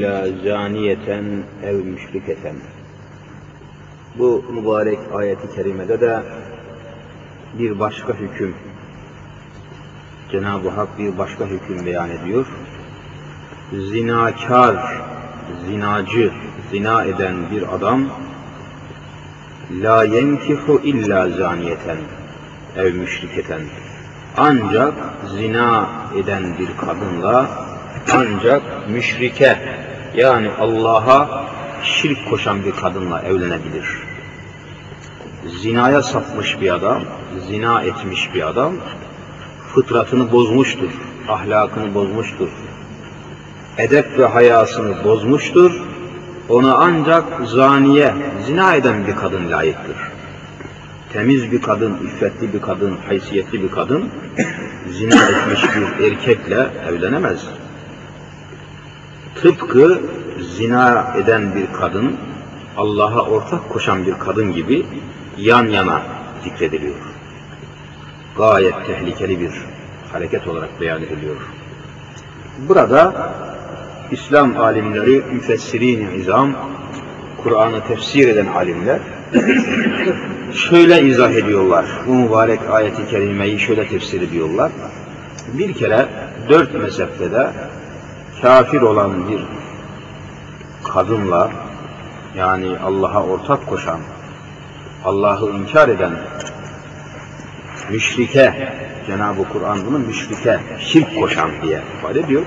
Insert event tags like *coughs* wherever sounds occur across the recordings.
la zaniyeten ev müşriketen. Bu mübarek ayeti kerimede de bir başka hüküm, Cenab-ı Hak bir başka hüküm beyan ediyor. Zinakar, zinacı, zina eden bir adam la yenkihu illa zaniyeten ev müşriketen. Ancak zina eden bir kadınla ancak müşrike yani Allah'a şirk koşan bir kadınla evlenebilir. Zinaya sapmış bir adam, zina etmiş bir adam fıtratını bozmuştur, ahlakını bozmuştur, edep ve hayasını bozmuştur. Ona ancak zaniye, zina eden bir kadın layıktır. Temiz bir kadın, iffetli bir kadın, haysiyetli bir kadın zina etmiş bir erkekle evlenemez. Tıpkı zina eden bir kadın, Allah'a ortak koşan bir kadın gibi yan yana zikrediliyor. Gayet tehlikeli bir hareket olarak beyan ediliyor. Burada İslam alimleri, müfessirin izam, Kur'an'ı tefsir eden alimler *coughs* şöyle izah ediyorlar. Bu mübarek ayeti kerimeyi şöyle tefsir ediyorlar. Bir kere dört mezhepte de kafir olan bir kadınla yani Allah'a ortak koşan, Allah'ı inkar eden müşrike, Cenab-ı Kur'an bunu müşrike, şirk koşan diye ifade ediyor.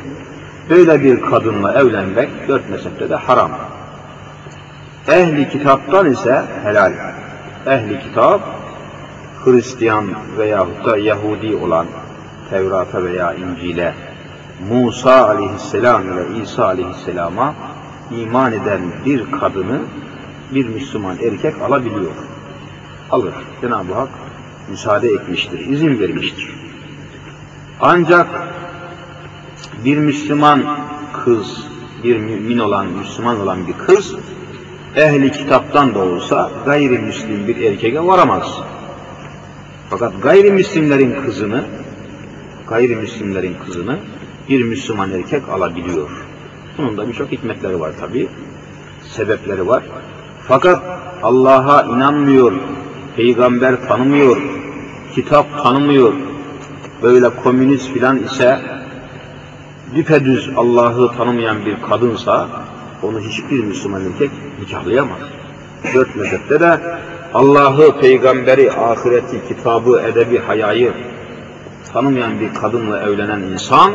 Böyle bir kadınla evlenmek dört mezhepte de haram. Ehli kitaptan ise helal. Ehli kitap, Hristiyan veyahut da Yahudi olan Tevrat'a veya İncil'e Musa aleyhisselam ile İsa aleyhisselama iman eden bir kadını bir Müslüman erkek alabiliyor. Alır. Cenab-ı Hak müsaade etmiştir, izin vermiştir. Ancak bir Müslüman kız, bir mümin olan, Müslüman olan bir kız, ehli kitaptan da olsa gayrimüslim bir erkeğe varamaz. Fakat gayrimüslimlerin kızını, gayrimüslimlerin kızını bir Müslüman erkek alabiliyor. Bunun da birçok hikmetleri var tabi, sebepleri var. Fakat Allah'a inanmıyor, peygamber tanımıyor, kitap tanımıyor, böyle komünist filan ise düpedüz Allah'ı tanımayan bir kadınsa onu hiçbir Müslüman erkek nikahlayamaz. Dört mezhepte de Allah'ı, peygamberi, ahireti, kitabı, edebi, hayayı tanımayan bir kadınla evlenen insan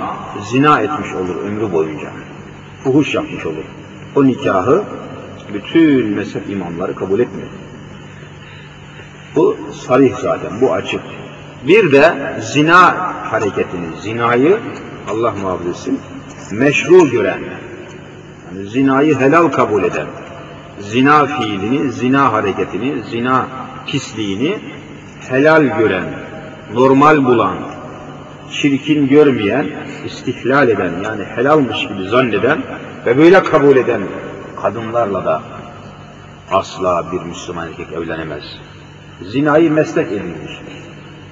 zina etmiş olur ömrü boyunca. Fuhuş yapmış olur. O nikahı bütün mezhep imamları kabul etmiyor. Bu sarih zaten, bu açık. Bir de zina hareketini, zinayı Allah muhafaza meşru gören, yani zinayı helal kabul eden, zina fiilini, zina hareketini, zina pisliğini helal gören, normal bulan, çirkin görmeyen, istihlal eden yani helalmış gibi zanneden ve böyle kabul eden kadınlarla da asla bir Müslüman erkek evlenemez. Zinayı meslek edinmiş.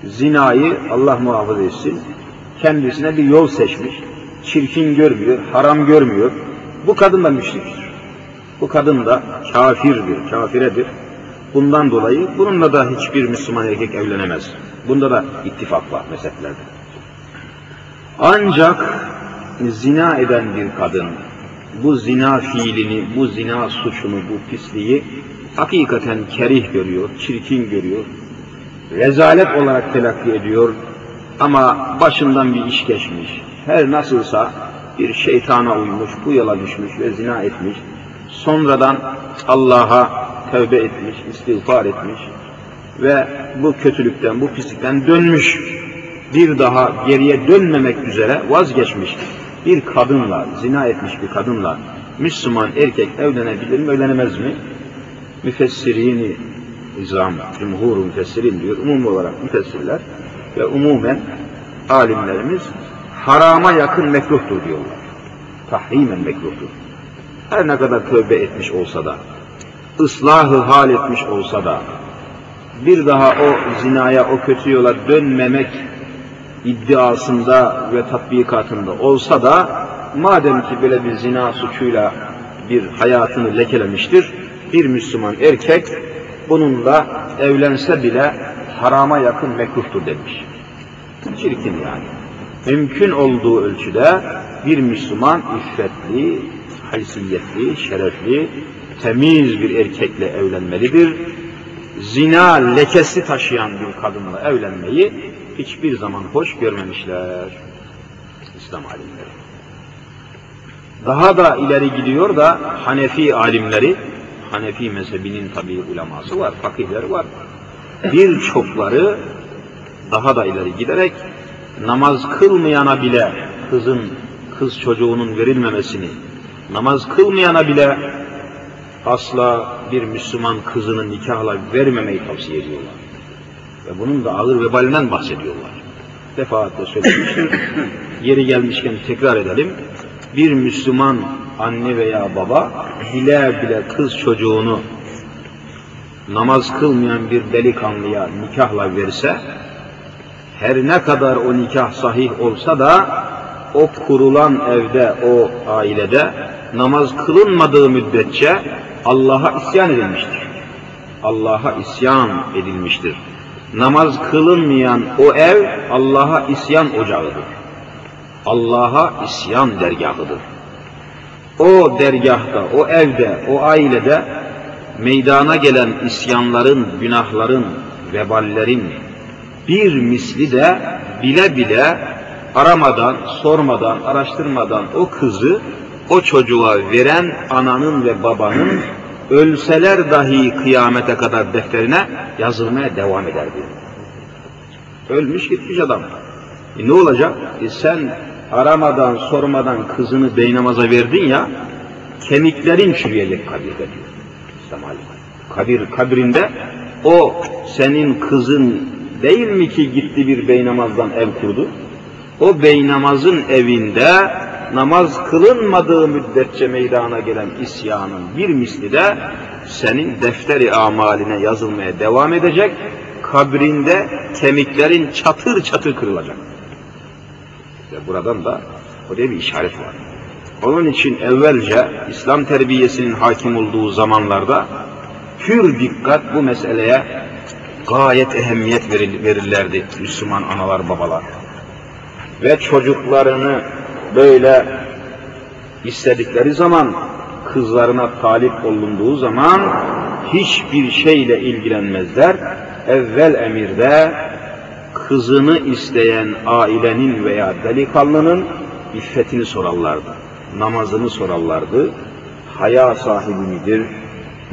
Zinayı Allah muhafaza etsin, kendisine bir yol seçmiş. Çirkin görmüyor, haram görmüyor. Bu kadın da müşriktir. Bu kadın da kafirdir, kafiredir. Bundan dolayı bununla da hiçbir Müslüman erkek evlenemez. Bunda da ittifak var mezheplerde. Ancak zina eden bir kadın bu zina fiilini, bu zina suçunu, bu pisliği hakikaten kerih görüyor, çirkin görüyor, rezalet olarak telakki ediyor ama başından bir iş geçmiş. Her nasılsa bir şeytana uymuş, bu yola düşmüş ve zina etmiş. Sonradan Allah'a tövbe etmiş, istiğfar etmiş ve bu kötülükten, bu pislikten dönmüş. Bir daha geriye dönmemek üzere vazgeçmiş. Bir kadınla, zina etmiş bir kadınla Müslüman erkek evlenebilir mi, evlenemez mi? Müfessirini izam, cumhur müfessirin diyor, umum olarak müfessirler ve umumen alimlerimiz harama yakın mekruhtur diyorlar. Tahrimen mekruhtur. Her ne kadar tövbe etmiş olsa da, ıslahı hal etmiş olsa da, bir daha o zinaya, o kötü yola dönmemek iddiasında ve tatbikatında olsa da madem ki böyle bir zina suçuyla bir hayatını lekelemiştir, bir Müslüman erkek bununla evlense bile harama yakın mekruhtur demiş. Çirkin yani. Mümkün olduğu ölçüde bir Müslüman iffetli, haysiyetli, şerefli, temiz bir erkekle evlenmelidir. Zina lekesi taşıyan bir kadınla evlenmeyi hiçbir zaman hoş görmemişler İslam alimleri. Daha da ileri gidiyor da Hanefi alimleri, Hanefi mezhebinin tabi uleması var, fakihleri var. Birçokları daha da ileri giderek namaz kılmayana bile kızın, kız çocuğunun verilmemesini, namaz kılmayana bile asla bir Müslüman kızını nikahla vermemeyi tavsiye ediyorlar. Ve bunun da ağır vebalinden bahsediyorlar. Defaatle söylemiştim. *coughs* Yeri gelmişken tekrar edelim. Bir Müslüman anne veya baba bile bile kız çocuğunu namaz kılmayan bir delikanlıya nikahla verse, her ne kadar o nikah sahih olsa da o kurulan evde, o ailede namaz kılınmadığı müddetçe Allah'a isyan edilmiştir. Allah'a isyan edilmiştir. Namaz kılınmayan o ev Allah'a isyan ocağıdır. Allah'a isyan dergahıdır. O dergahta, o evde, o ailede meydana gelen isyanların, günahların, veballerin bir misli de bile bile aramadan, sormadan, araştırmadan o kızı o çocuğa veren ananın ve babanın ölseler dahi kıyamete kadar defterine yazılmaya devam ederdi. Ölmüş gitmiş adam. E ne olacak? E sen aramadan, sormadan kızını beynamaza verdin ya, kemiklerin çürüyecek kabirde diyor. İslam Kabir, kabrinde o senin kızın değil mi ki gitti bir beynamazdan ev kurdu? O beynamazın evinde namaz kılınmadığı müddetçe meydana gelen isyanın bir misli de senin defteri amaline yazılmaya devam edecek, kabrinde kemiklerin çatır çatır kırılacak. Ve buradan da oraya bir işaret var. Onun için evvelce İslam terbiyesinin hakim olduğu zamanlarda pür dikkat bu meseleye gayet ehemmiyet verirlerdi Müslüman analar babalar. Ve çocuklarını böyle istedikleri zaman kızlarına talip olunduğu zaman hiçbir şeyle ilgilenmezler. Evvel emirde kızını isteyen ailenin veya delikanlının iffetini sorarlardı. Namazını sorarlardı. Haya sahibi midir?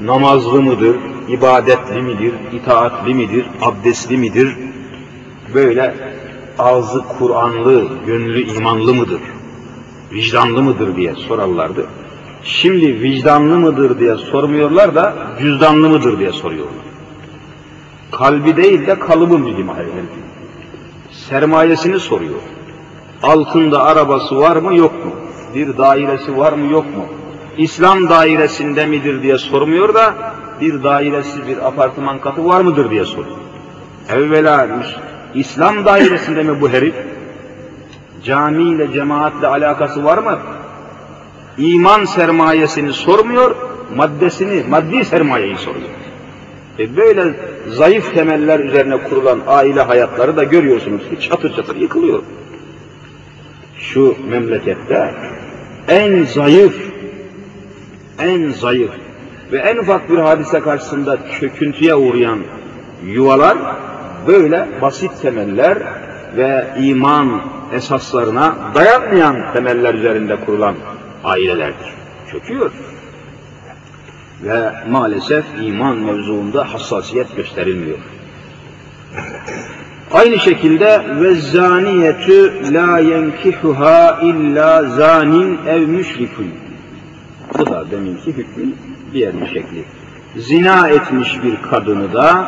Namazlı mıdır? ibadetli midir? itaatli midir? Abdestli midir? Böyle ağzı Kur'anlı, gönlü imanlı mıdır? Vicdanlı mıdır diye sorarlardı. Şimdi vicdanlı mıdır diye sormuyorlar da cüzdanlı mıdır diye soruyorlar. Kalbi değil de kalıbı mühim herif. Sermayesini soruyor. Altında arabası var mı yok mu? Bir dairesi var mı yok mu? İslam dairesinde midir diye sormuyor da bir dairesi bir apartman katı var mıdır diye soruyor. Evvela İslam dairesinde mi bu herif? Camiyle, cemaatle alakası var mı? İman sermayesini sormuyor, maddesini, maddi sermayeyi soruyor. E böyle zayıf temeller üzerine kurulan aile hayatları da görüyorsunuz ki çatır çatır yıkılıyor. Şu memlekette en zayıf, en zayıf ve en ufak bir hadise karşısında çöküntüye uğrayan yuvalar böyle basit temeller ve iman esaslarına dayanmayan temeller üzerinde kurulan ailelerdir. Çöküyor. Ve maalesef iman mevzuunda hassasiyet gösterilmiyor. Aynı şekilde ve zaniyetü la yenkihuha illa zanin ev müşrikün. Bu da deminki hükmün diğer bir şekli. Zina etmiş bir kadını da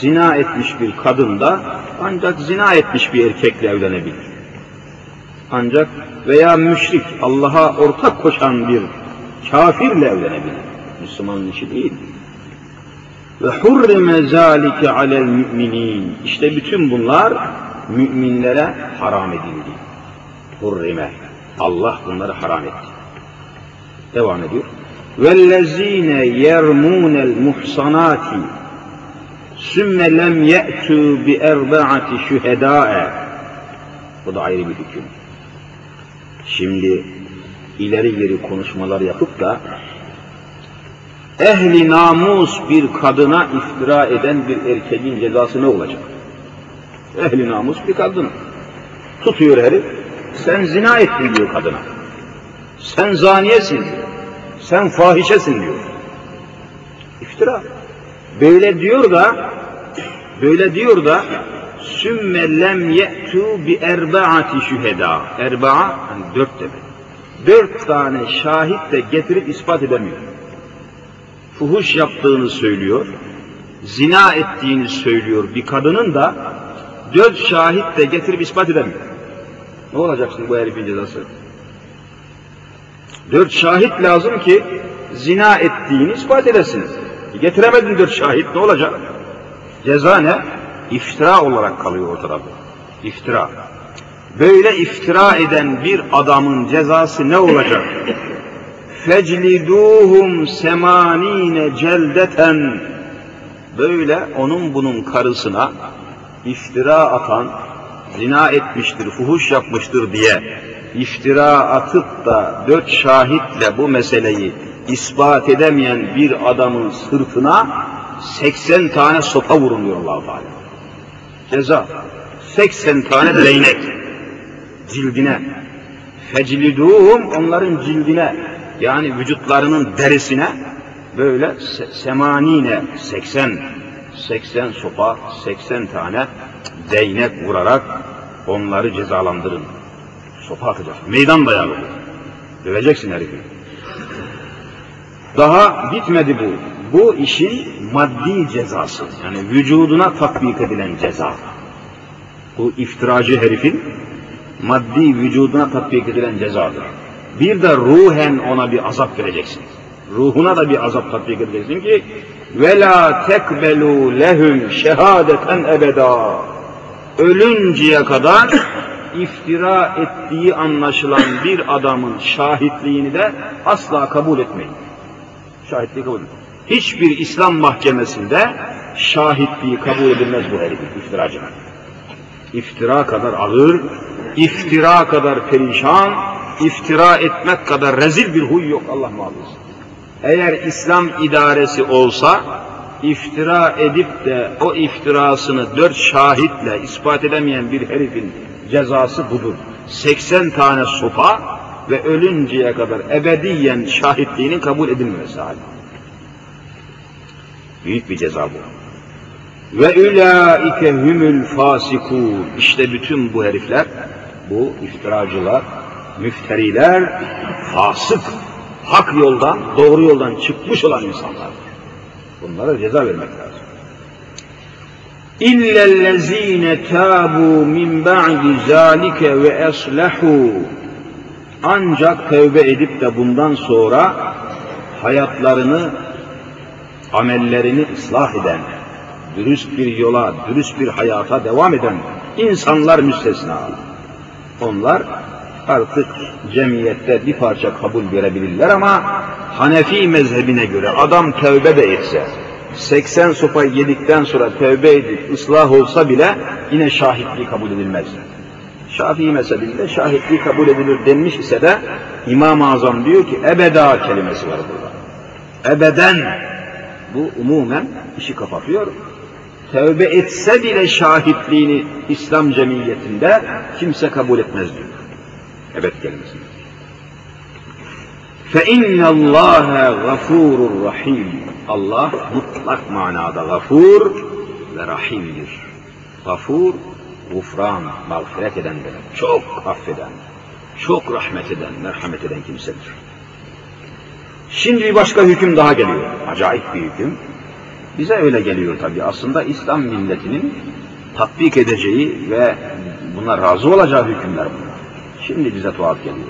zina etmiş bir kadın da ancak zina etmiş bir erkekle evlenebilir. Ancak veya müşrik, Allah'a ortak koşan bir kafirle evlenebilir. Müslümanın işi değil. Ve hurrime zalike alel müminin. İşte bütün bunlar müminlere haram edildi. Hurrime. Allah bunları haram etti. Devam ediyor. Vellezine yermunel muhsanati sümme lem ye'tû bi erbaati şühedâe. Bu da ayrı bir hüküm. Şimdi ileri geri konuşmalar yapıp da ehli namus bir kadına iftira eden bir erkeğin cezası ne olacak? Ehli namus bir kadın. Tutuyor herif, sen zina ettin diyor kadına. Sen zaniyesin diyor. Sen fahişesin diyor. İftira. Böyle diyor da böyle diyor da sümme lem ye'tu bi erbaati şüheda. Erbaa hani dört demek. Dört tane şahit de getirip ispat edemiyor. Fuhuş yaptığını söylüyor. Zina ettiğini söylüyor bir kadının da dört şahit de getirip ispat edemiyor. Ne olacak şimdi bu herifin cezası? Dört şahit lazım ki zina ettiğini ispat edesiniz. Getiremedin dört şahit ne olacak? Ceza ne? İftira olarak kalıyor o tarafı. İftira. Böyle iftira eden bir adamın cezası ne olacak? *laughs* Fecliduhum semanine celdeten böyle onun bunun karısına iftira atan, zina etmiştir, fuhuş yapmıştır diye iftira atıp da dört şahitle bu meseleyi ispat edemeyen bir adamın sırtına 80 tane sopa vuruluyor allah Teala. Ceza. 80 tane değnek. Cildine. Fecliduhum onların cildine. Yani vücutlarının derisine böyle semanine 80 80 sopa 80 tane değnek vurarak onları cezalandırın. Sopa atacak. Meydan dayağı. Döveceksin herifi. Daha bitmedi bu. Bu işin maddi cezası. Yani vücuduna tatbik edilen ceza. Bu iftiracı herifin maddi vücuduna tatbik edilen cezadır. Bir de ruhen ona bir azap vereceksin. Ruhuna da bir azap tatbik edeceksin ki ve la tekbelu lehum şehadeten ebeda. Ölünceye kadar iftira ettiği anlaşılan bir adamın şahitliğini de asla kabul etmeyin şahitliği kabul edilmez. Hiçbir İslam mahkemesinde şahitliği kabul edilmez bu herifin iftiracının. İftira kadar ağır, iftira kadar perişan, iftira etmek kadar rezil bir huy yok Allah muhafaza. Eğer İslam idaresi olsa, iftira edip de o iftirasını dört şahitle ispat edemeyen bir herifin cezası budur. 80 tane sopa ve ölünceye kadar ebediyen şahitliğinin kabul edilmemesi hali. Büyük bir ceza bu. Ve ulaike humul fasikun. İşte bütün bu herifler, bu iftiracılar, müfteriler, fasık, hak yoldan, doğru yoldan çıkmış olan insanlar. Bunlara ceza vermek lazım. İllellezine tabu min ba'di zalike ve eslahu ancak tevbe edip de bundan sonra hayatlarını, amellerini ıslah eden, dürüst bir yola, dürüst bir hayata devam eden insanlar müstesna. Onlar artık cemiyette bir parça kabul görebilirler ama Hanefi mezhebine göre adam tövbe de etse, 80 sopa yedikten sonra tövbe edip ıslah olsa bile yine şahitliği kabul edilmez. Şafii mezhebinde şahitliği kabul edilir denmiş ise de İmam-ı Azam diyor ki ebeda kelimesi var burada. Ebeden bu umumen işi kapatıyor. Tevbe etse bile şahitliğini İslam cemiyetinde kimse kabul etmez diyor. Ebed kelimesi. فَاِنَّ اللّٰهَ غَفُورٌ rahim. Allah mutlak manada gafur ve rahimdir. Gafur gufran, mağfiret eden demek. Çok affeden, çok rahmet eden, merhamet eden kimsedir. Şimdi bir başka hüküm daha geliyor. Acayip bir hüküm. Bize öyle geliyor tabi. Aslında İslam milletinin tatbik edeceği ve buna razı olacağı hükümler bunlar. Şimdi bize tuhaf geliyor.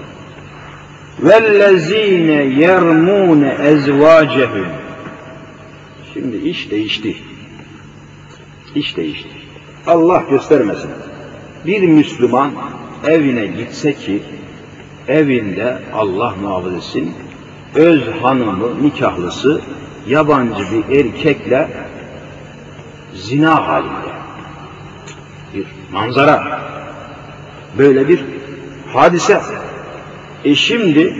وَالَّذ۪ينَ يَرْمُونَ اَزْوَاجَهُمْ Şimdi iş değişti. İş değişti. Allah göstermesin. Bir Müslüman evine gitse ki evinde Allah muhafaza etsin öz hanımı, nikahlısı yabancı bir erkekle zina halinde. Bir manzara. Böyle bir hadise. E şimdi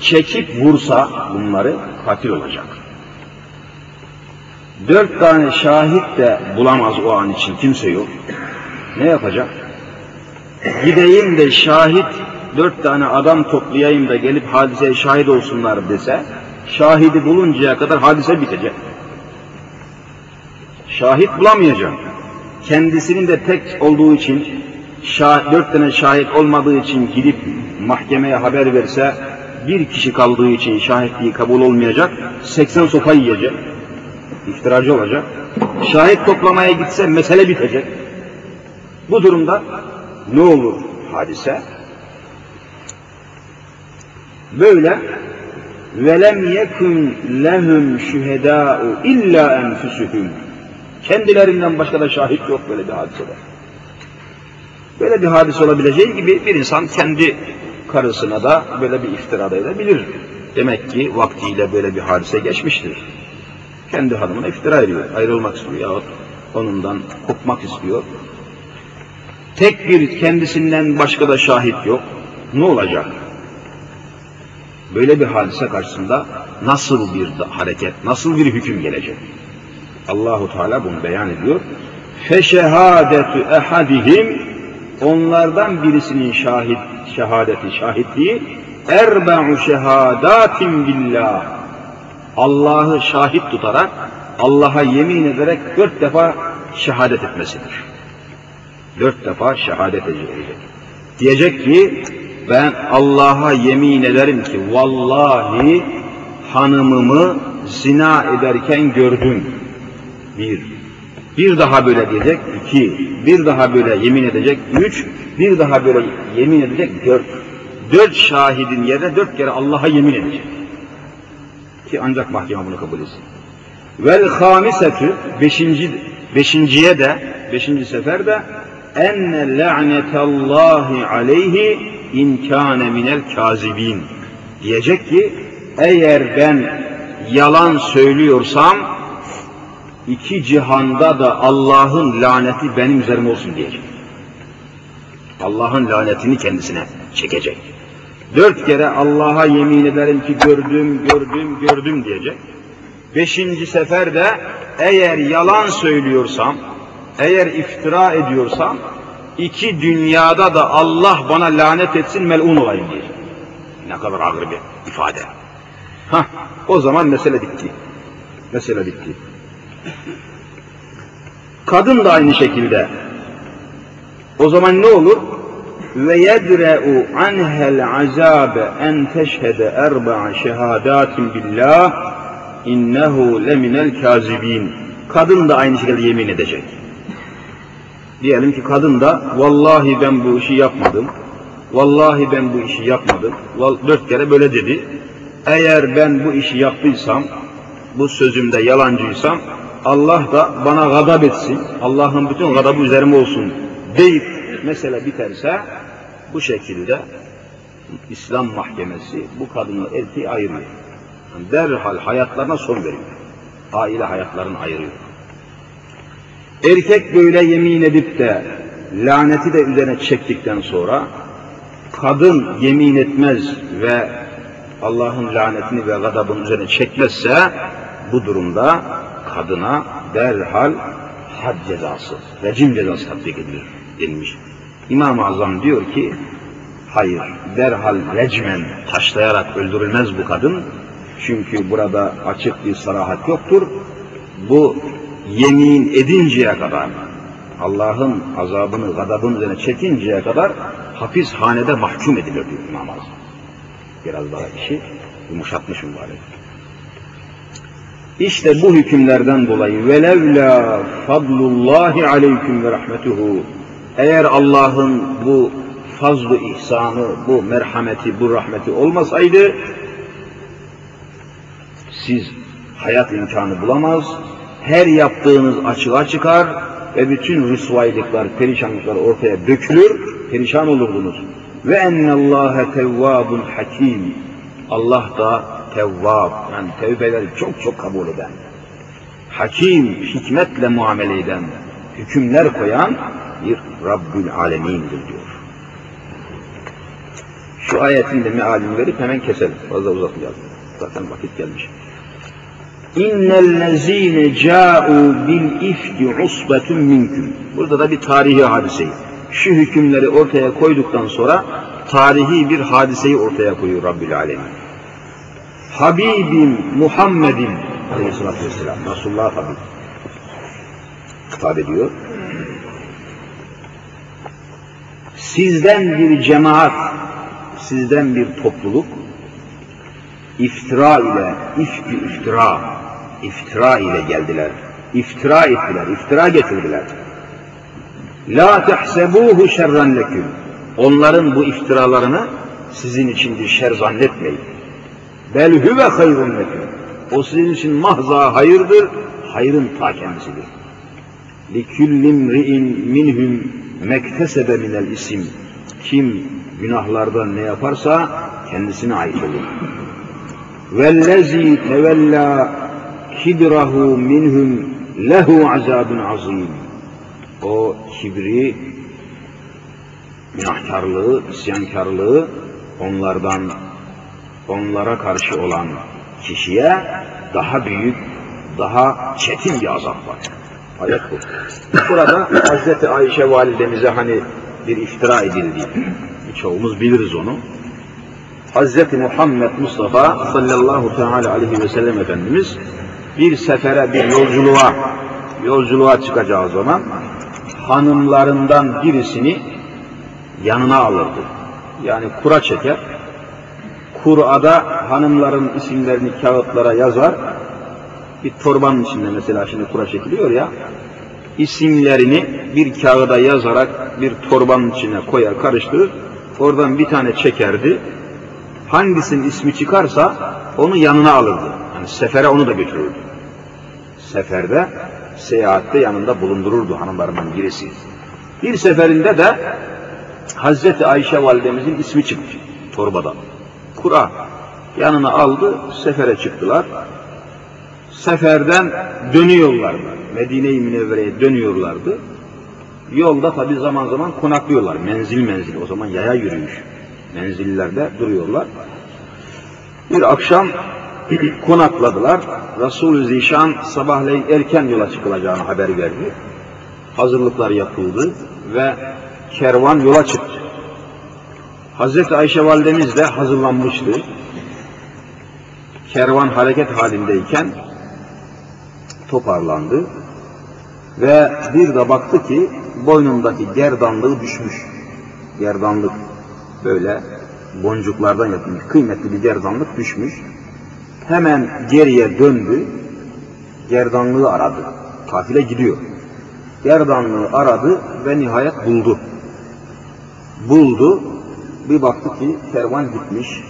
çekip vursa bunları katil olacak. Dört tane şahit de bulamaz o an için kimse yok. Ne yapacak? Gideyim de şahit dört tane adam toplayayım da gelip hadiseye şahit olsunlar dese şahidi buluncaya kadar hadise bitecek. Şahit bulamayacak. Kendisinin de tek olduğu için şah, dört tane şahit olmadığı için gidip mahkemeye haber verse bir kişi kaldığı için şahitliği kabul olmayacak, 80 sopa yiyecek, iftiracı olacak. Şahit toplamaya gitse mesele bitecek. Bu durumda ne olur hadise? Böyle velem yekun lehum şühedâ'u illa enfüsühüm. Kendilerinden başka da şahit yok böyle bir hadisede. Böyle bir hadise olabileceği gibi bir insan kendi karısına da böyle bir iftirada edebilir. Demek ki vaktiyle böyle bir hadise geçmiştir. Kendi hanımına iftira ediyor, ayrılmak istiyor yahut onundan kopmak istiyor. Tek bir kendisinden başka da şahit yok. Ne olacak? Böyle bir hadise karşısında nasıl bir hareket, nasıl bir hüküm gelecek? Allahu Teala bunu beyan ediyor. Feşehadetu ehadihim onlardan birisinin şahit şehadeti şahitliği erba'u şehadatin billah Allah'ı şahit tutarak Allah'a yemin ederek dört defa şehadet etmesidir. Dört defa şehadet edecek. Diyecek ki ben Allah'a yemin ederim ki vallahi hanımımı zina ederken gördüm. Bir. Bir daha böyle diyecek. iki. Bir daha böyle yemin edecek. Üç. Bir daha böyle yemin edecek. Dört. Dört şahidin yerine dört kere Allah'a yemin edecek. Ki ancak mahkeme bunu kabul etsin. Vel hamisetü beşinci, beşinciye de beşinci seferde enne la'netallahi aleyhi inkâne minel kazibin. Diyecek ki eğer ben yalan söylüyorsam iki cihanda da Allah'ın laneti benim üzerime olsun diyecek. Allah'ın lanetini kendisine çekecek. Dört kere Allah'a yemin ederim ki gördüm, gördüm, gördüm diyecek. Beşinci seferde eğer yalan söylüyorsam, eğer iftira ediyorsam, iki dünyada da Allah bana lanet etsin melun olayım diyecek. Ne kadar ağır bir ifade. Hah, o zaman mesele bitti. Mesele bitti. Kadın da aynı şekilde. O zaman ne olur? Ve yedre'u anhel azabe en teşhede erba'a şehadatin billah innehu leminel kazibin. Kadın da aynı şekilde yemin edecek. Diyelim ki kadın da vallahi ben bu işi yapmadım. Vallahi ben bu işi yapmadım. Dört kere böyle dedi. Eğer ben bu işi yaptıysam, bu sözümde yalancıysam Allah da bana gadab etsin, Allah'ın bütün gadabı üzerime olsun deyip mesele biterse bu şekilde İslam mahkemesi bu kadınla erkeği ayırıyor. Yani derhal hayatlarına son veriyor. Aile hayatlarını ayırıyor. Erkek böyle yemin edip de laneti de üzerine çektikten sonra kadın yemin etmez ve Allah'ın lanetini ve gadabını üzerine çekmezse bu durumda kadına derhal had cezası, rejim cezası tatbik edilir denilmiş. İmam-ı Azam diyor ki hayır derhal recmen taşlayarak öldürülmez bu kadın. Çünkü burada açık bir sarahat yoktur. Bu yemin edinceye kadar Allah'ın azabını, gadabını üzerine çekinceye kadar hapishanede mahkum edilir diyor İmam Azam. Biraz daha işi yumuşatmış mübarek. İşte bu hükümlerden dolayı velevla fadlullahi aleyküm ve rahmetuhu eğer Allah'ın bu fazlu ihsanı, bu merhameti, bu rahmeti olmasaydı siz hayat imkanı bulamaz, her yaptığınız açığa çıkar ve bütün rüsvaylıklar, perişanlıklar ortaya dökülür, perişan olurdunuz. Ve ennallâhe tevvâbun hakim. Allah da tevvab, yani tevbeleri çok çok kabul eden, hakim, hikmetle muamele eden, hükümler koyan bir Rabbül Alemin'dir diyor. Şu ayetin de mealini verip hemen keselim. Fazla uzatmayalım. Zaten vakit gelmiş. İnnellezîne câ'û bil ifki usbetun minkum. Burada da bir tarihi hadiseyi. Şu hükümleri ortaya koyduktan sonra tarihi bir hadiseyi ortaya koyuyor Rabbül Alemin. Habibim Muhammedin aleyhissalatü vesselam. Resulullah Habib. Hitap ediyor. Sizden bir cemaat, sizden bir topluluk iftira ile, ifki iftira, iftira ile geldiler. İftira ettiler, iftira getirdiler. La tehsebuhu şerran leküm. Onların bu iftiralarını sizin için bir şer zannetmeyin. Bel huve hayrun leküm. O sizin için mahza hayırdır, hayrın ta kendisidir. Liküllim ri'in minhum mektesebe minel isim. Kim günahlardan ne yaparsa kendisine ait olur. Vellezî tevellâ kibrahu minhum lehu azabun azim. O kibri, günahkarlığı, isyankarlığı onlardan, onlara karşı olan kişiye daha büyük, daha çetin bir azap var. Ayet bu. Burada Hazreti Ayşe validemize hani bir iftira edildi. Çoğumuz biliriz onu. Hazreti Muhammed Mustafa sallallahu teala aleyhi ve sellem Efendimiz bir sefere, bir yolculuğa, yolculuğa çıkacağı zaman hanımlarından birisini yanına alırdı. Yani kura çeker. Kur'a'da hanımların isimlerini kağıtlara yazar. Bir torbanın içinde mesela şimdi kura çekiliyor ya. isimlerini bir kağıda yazarak bir torbanın içine koyar, karıştırır. Oradan bir tane çekerdi. Hangisinin ismi çıkarsa onu yanına alırdı. Yani sefere onu da götürürdü. Seferde, seyahatte yanında bulundururdu hanımlarından birisi. Bir seferinde de Hazreti Ayşe validemizin ismi çıktı torbada. Kura yanına aldı, sefere çıktılar. Seferden dönüyorlardı. Medine-i Münevvere'ye dönüyorlardı. Yolda tabi zaman zaman konaklıyorlar. Menzil menzil. O zaman yaya yürüyüş. Menzillerde duruyorlar. Bir akşam *clears throat* konakladılar. Resul-ü Zişan sabahleyin erken yola çıkılacağını haber verdi. Hazırlıklar yapıldı ve kervan yola çıktı. Hazreti Ayşe validemiz de hazırlanmıştı. Kervan hareket halindeyken toparlandı ve bir de baktı ki boynundaki gerdanlığı düşmüş. Gerdanlık böyle boncuklardan yapılmış kıymetli bir gerdanlık düşmüş. Hemen geriye döndü, gerdanlığı aradı. Kafile gidiyor. Gerdanlığı aradı ve nihayet buldu. Buldu, bir baktı ki kervan gitmiş,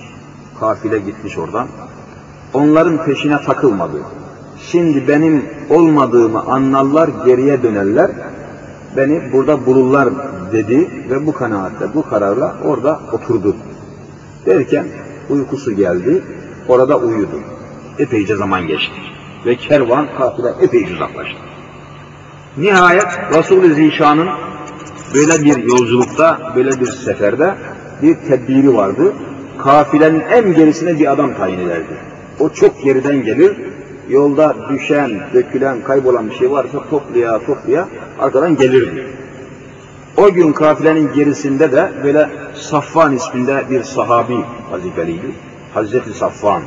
kafile gitmiş oradan. Onların peşine takılmadı. Şimdi benim olmadığımı anlarlar, geriye dönerler. Beni burada bulurlar dedi ve bu kanaatle, bu kararla orada oturdu. Derken uykusu geldi, orada uyudu. Epeyce zaman geçti. Ve kervan kafile epeyce uzaklaştı. Nihayet Resul-i Zişan'ın böyle bir yolculukta, böyle bir seferde bir tedbiri vardı. Kafilenin en gerisine bir adam tayin ederdi. O çok geriden gelir, yolda düşen, dökülen, kaybolan bir şey varsa toplaya toplaya arkadan gelirdi. O gün kafilenin gerisinde de böyle Safvan isminde bir sahabi vazifeliydi. Hazreti Safvan.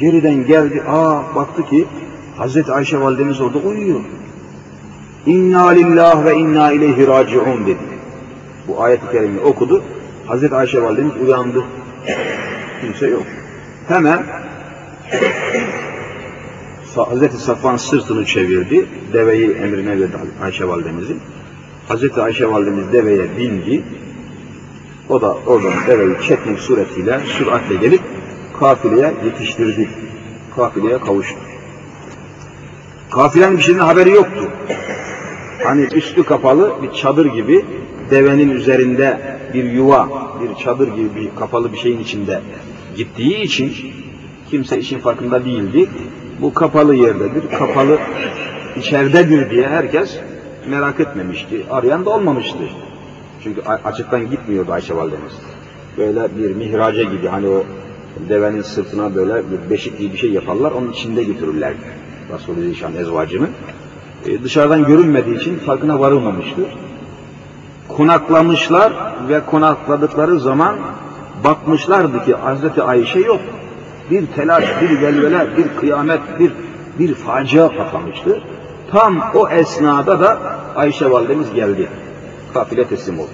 Geriden geldi, aa baktı ki Hazreti Ayşe validemiz orada uyuyor. İnna lillah ve inna ileyhi raciun dedi. Bu ayet-i kerimeyi okudu. Hazreti Ayşe validemiz uyandı. Kimse yok. Hemen Hazreti Safvan sırtını çevirdi. Deveyi emrine verdi Ayşe validemizin. Hazreti Ayşe validemiz deveye bindi. O da oradan deveyi çekmek suretiyle süratle gelip kafileye yetiştirdi. Kafileye kavuştu. Kafilenin bir şeyden haberi yoktu. Hani üstü kapalı bir çadır gibi devenin üzerinde bir yuva, bir çadır gibi bir kapalı bir şeyin içinde gittiği için kimse işin farkında değildi. Bu kapalı yerdedir, kapalı içeridedir diye herkes merak etmemişti. Arayan da olmamıştı. Çünkü açıktan gitmiyordu Ayşe validemiz. Böyle bir mihraca gibi hani o devenin sırtına böyle bir beşik gibi bir şey yaparlar. Onun içinde götürürler Resulü Zişan ezvacını. Ee, dışarıdan görünmediği için farkına varılmamıştı. Konaklamışlar ve konakladıkları zaman bakmışlardı ki Hazreti Ayşe yok. Bir telaş, bir velvele, bir kıyamet, bir bir facia patlamıştı. Tam o esnada da Ayşe validemiz geldi. Kafile teslim oldu.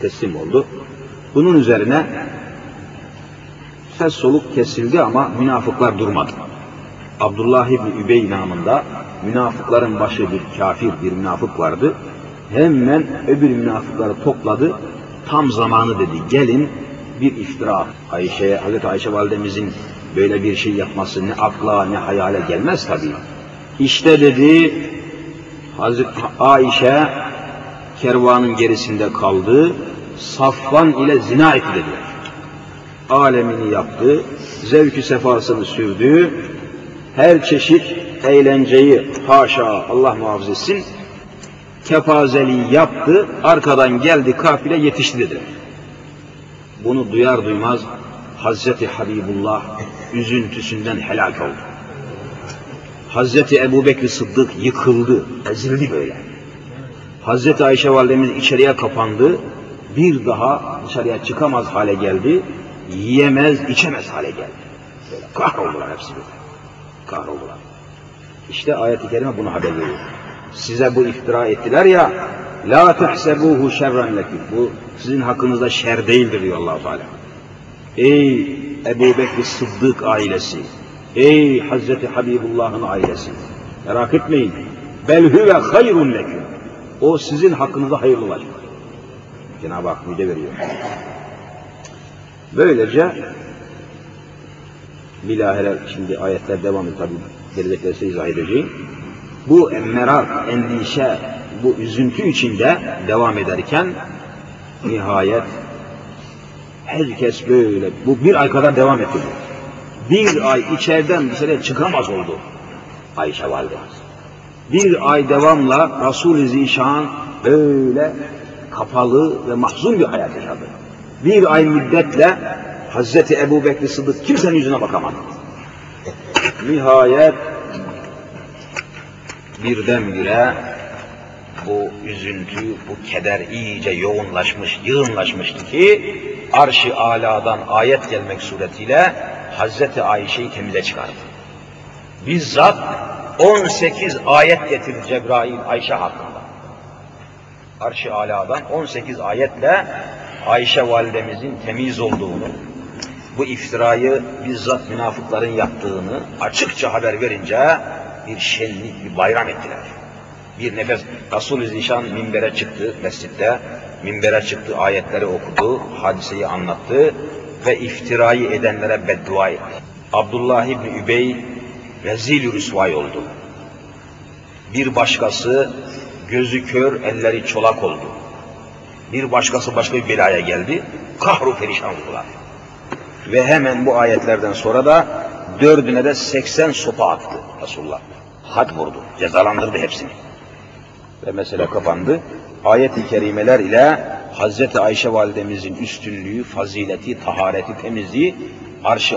Teslim oldu. Bunun üzerine ses soluk kesildi ama münafıklar durmadı. Abdullah İbni Übey namında münafıkların başı bir kafir bir münafık vardı. Hemen öbür münafıkları topladı. Tam zamanı dedi. Gelin bir iftira. Ayşe'ye, Hazreti Ayşe validemizin böyle bir şey yapması ne akla ne hayale gelmez tabii. İşte dedi Hazreti Ayşe kervanın gerisinde kaldı. Safvan ile zina etti dediler. Alemini yaptı, zevkü sefasını sürdü, her çeşit eğlenceyi haşa Allah muhafaza etsin kefazeliği yaptı, arkadan geldi kafile yetişti dediler. Bunu duyar duymaz Hazreti Habibullah üzüntüsünden helak oldu. Hazreti Ebu Bekir Sıddık yıkıldı, ezildi böyle. Hazreti Ayşe validemiz içeriye kapandı, bir daha dışarıya çıkamaz hale geldi, yiyemez, içemez hale geldi. Böyle kahroldular hepsi böyle. Kahroldular. İşte ayet-i kerime bunu haber veriyor. Size bu iftira ettiler ya, la tuhsebuhu şerren lekum. Bu sizin hakkınızda şer değildir diyor allah Teala. Ey Ebu Bekir Sıddık ailesi, ey Hazreti Habibullah'ın ailesi, merak etmeyin. Bel huve hayrun leküm. O sizin hakkınızda hayırlı olacak. Cenab-ı Hak müjde veriyor. Böylece bilahare şimdi ayetler devam ediyor tabi gelecekleri size izah edeceğim. Bu merak, endişe, bu üzüntü içinde devam ederken nihayet herkes böyle, bu bir ay kadar devam etti. Bir ay içeriden dışarıya çıkamaz oldu Ayşe validemiz. Bir ay devamla Resul-i Zişan böyle kapalı ve mahzun bir hayat yaşadı. Bir ay müddetle Hazreti Ebu Bekir Sıddık kimsenin yüzüne bakamadı. Nihayet birdenbire bu üzüntü, bu keder iyice yoğunlaşmış, yığınlaşmıştı ki arş-ı aladan ayet gelmek suretiyle Hazreti Ayşe'yi temize çıkardı. Bizzat 18 ayet getirdi Cebrail Ayşe hakkında. Arş-ı aladan 18 ayetle Ayşe validemizin temiz olduğunu, bu iftirayı bizzat münafıkların yaptığını açıkça haber verince bir şenlik, bir bayram ettiler. Bir nefes Resul-i Zişan minbere çıktı mescitte, minbere çıktı, ayetleri okudu, hadiseyi anlattı ve iftirayı edenlere beddua etti. Abdullah İbni Übey rezil rüsvay oldu. Bir başkası gözü kör, elleri çolak oldu. Bir başkası başka bir belaya geldi, kahru perişan oldular. Ve hemen bu ayetlerden sonra da dördüne de 80 sopa attı Resulullah. Had vurdu, cezalandırdı hepsini. Ve mesele kapandı. Ayet-i kerimeler ile Hazreti Ayşe validemizin üstünlüğü, fazileti, tahareti, temizliği arş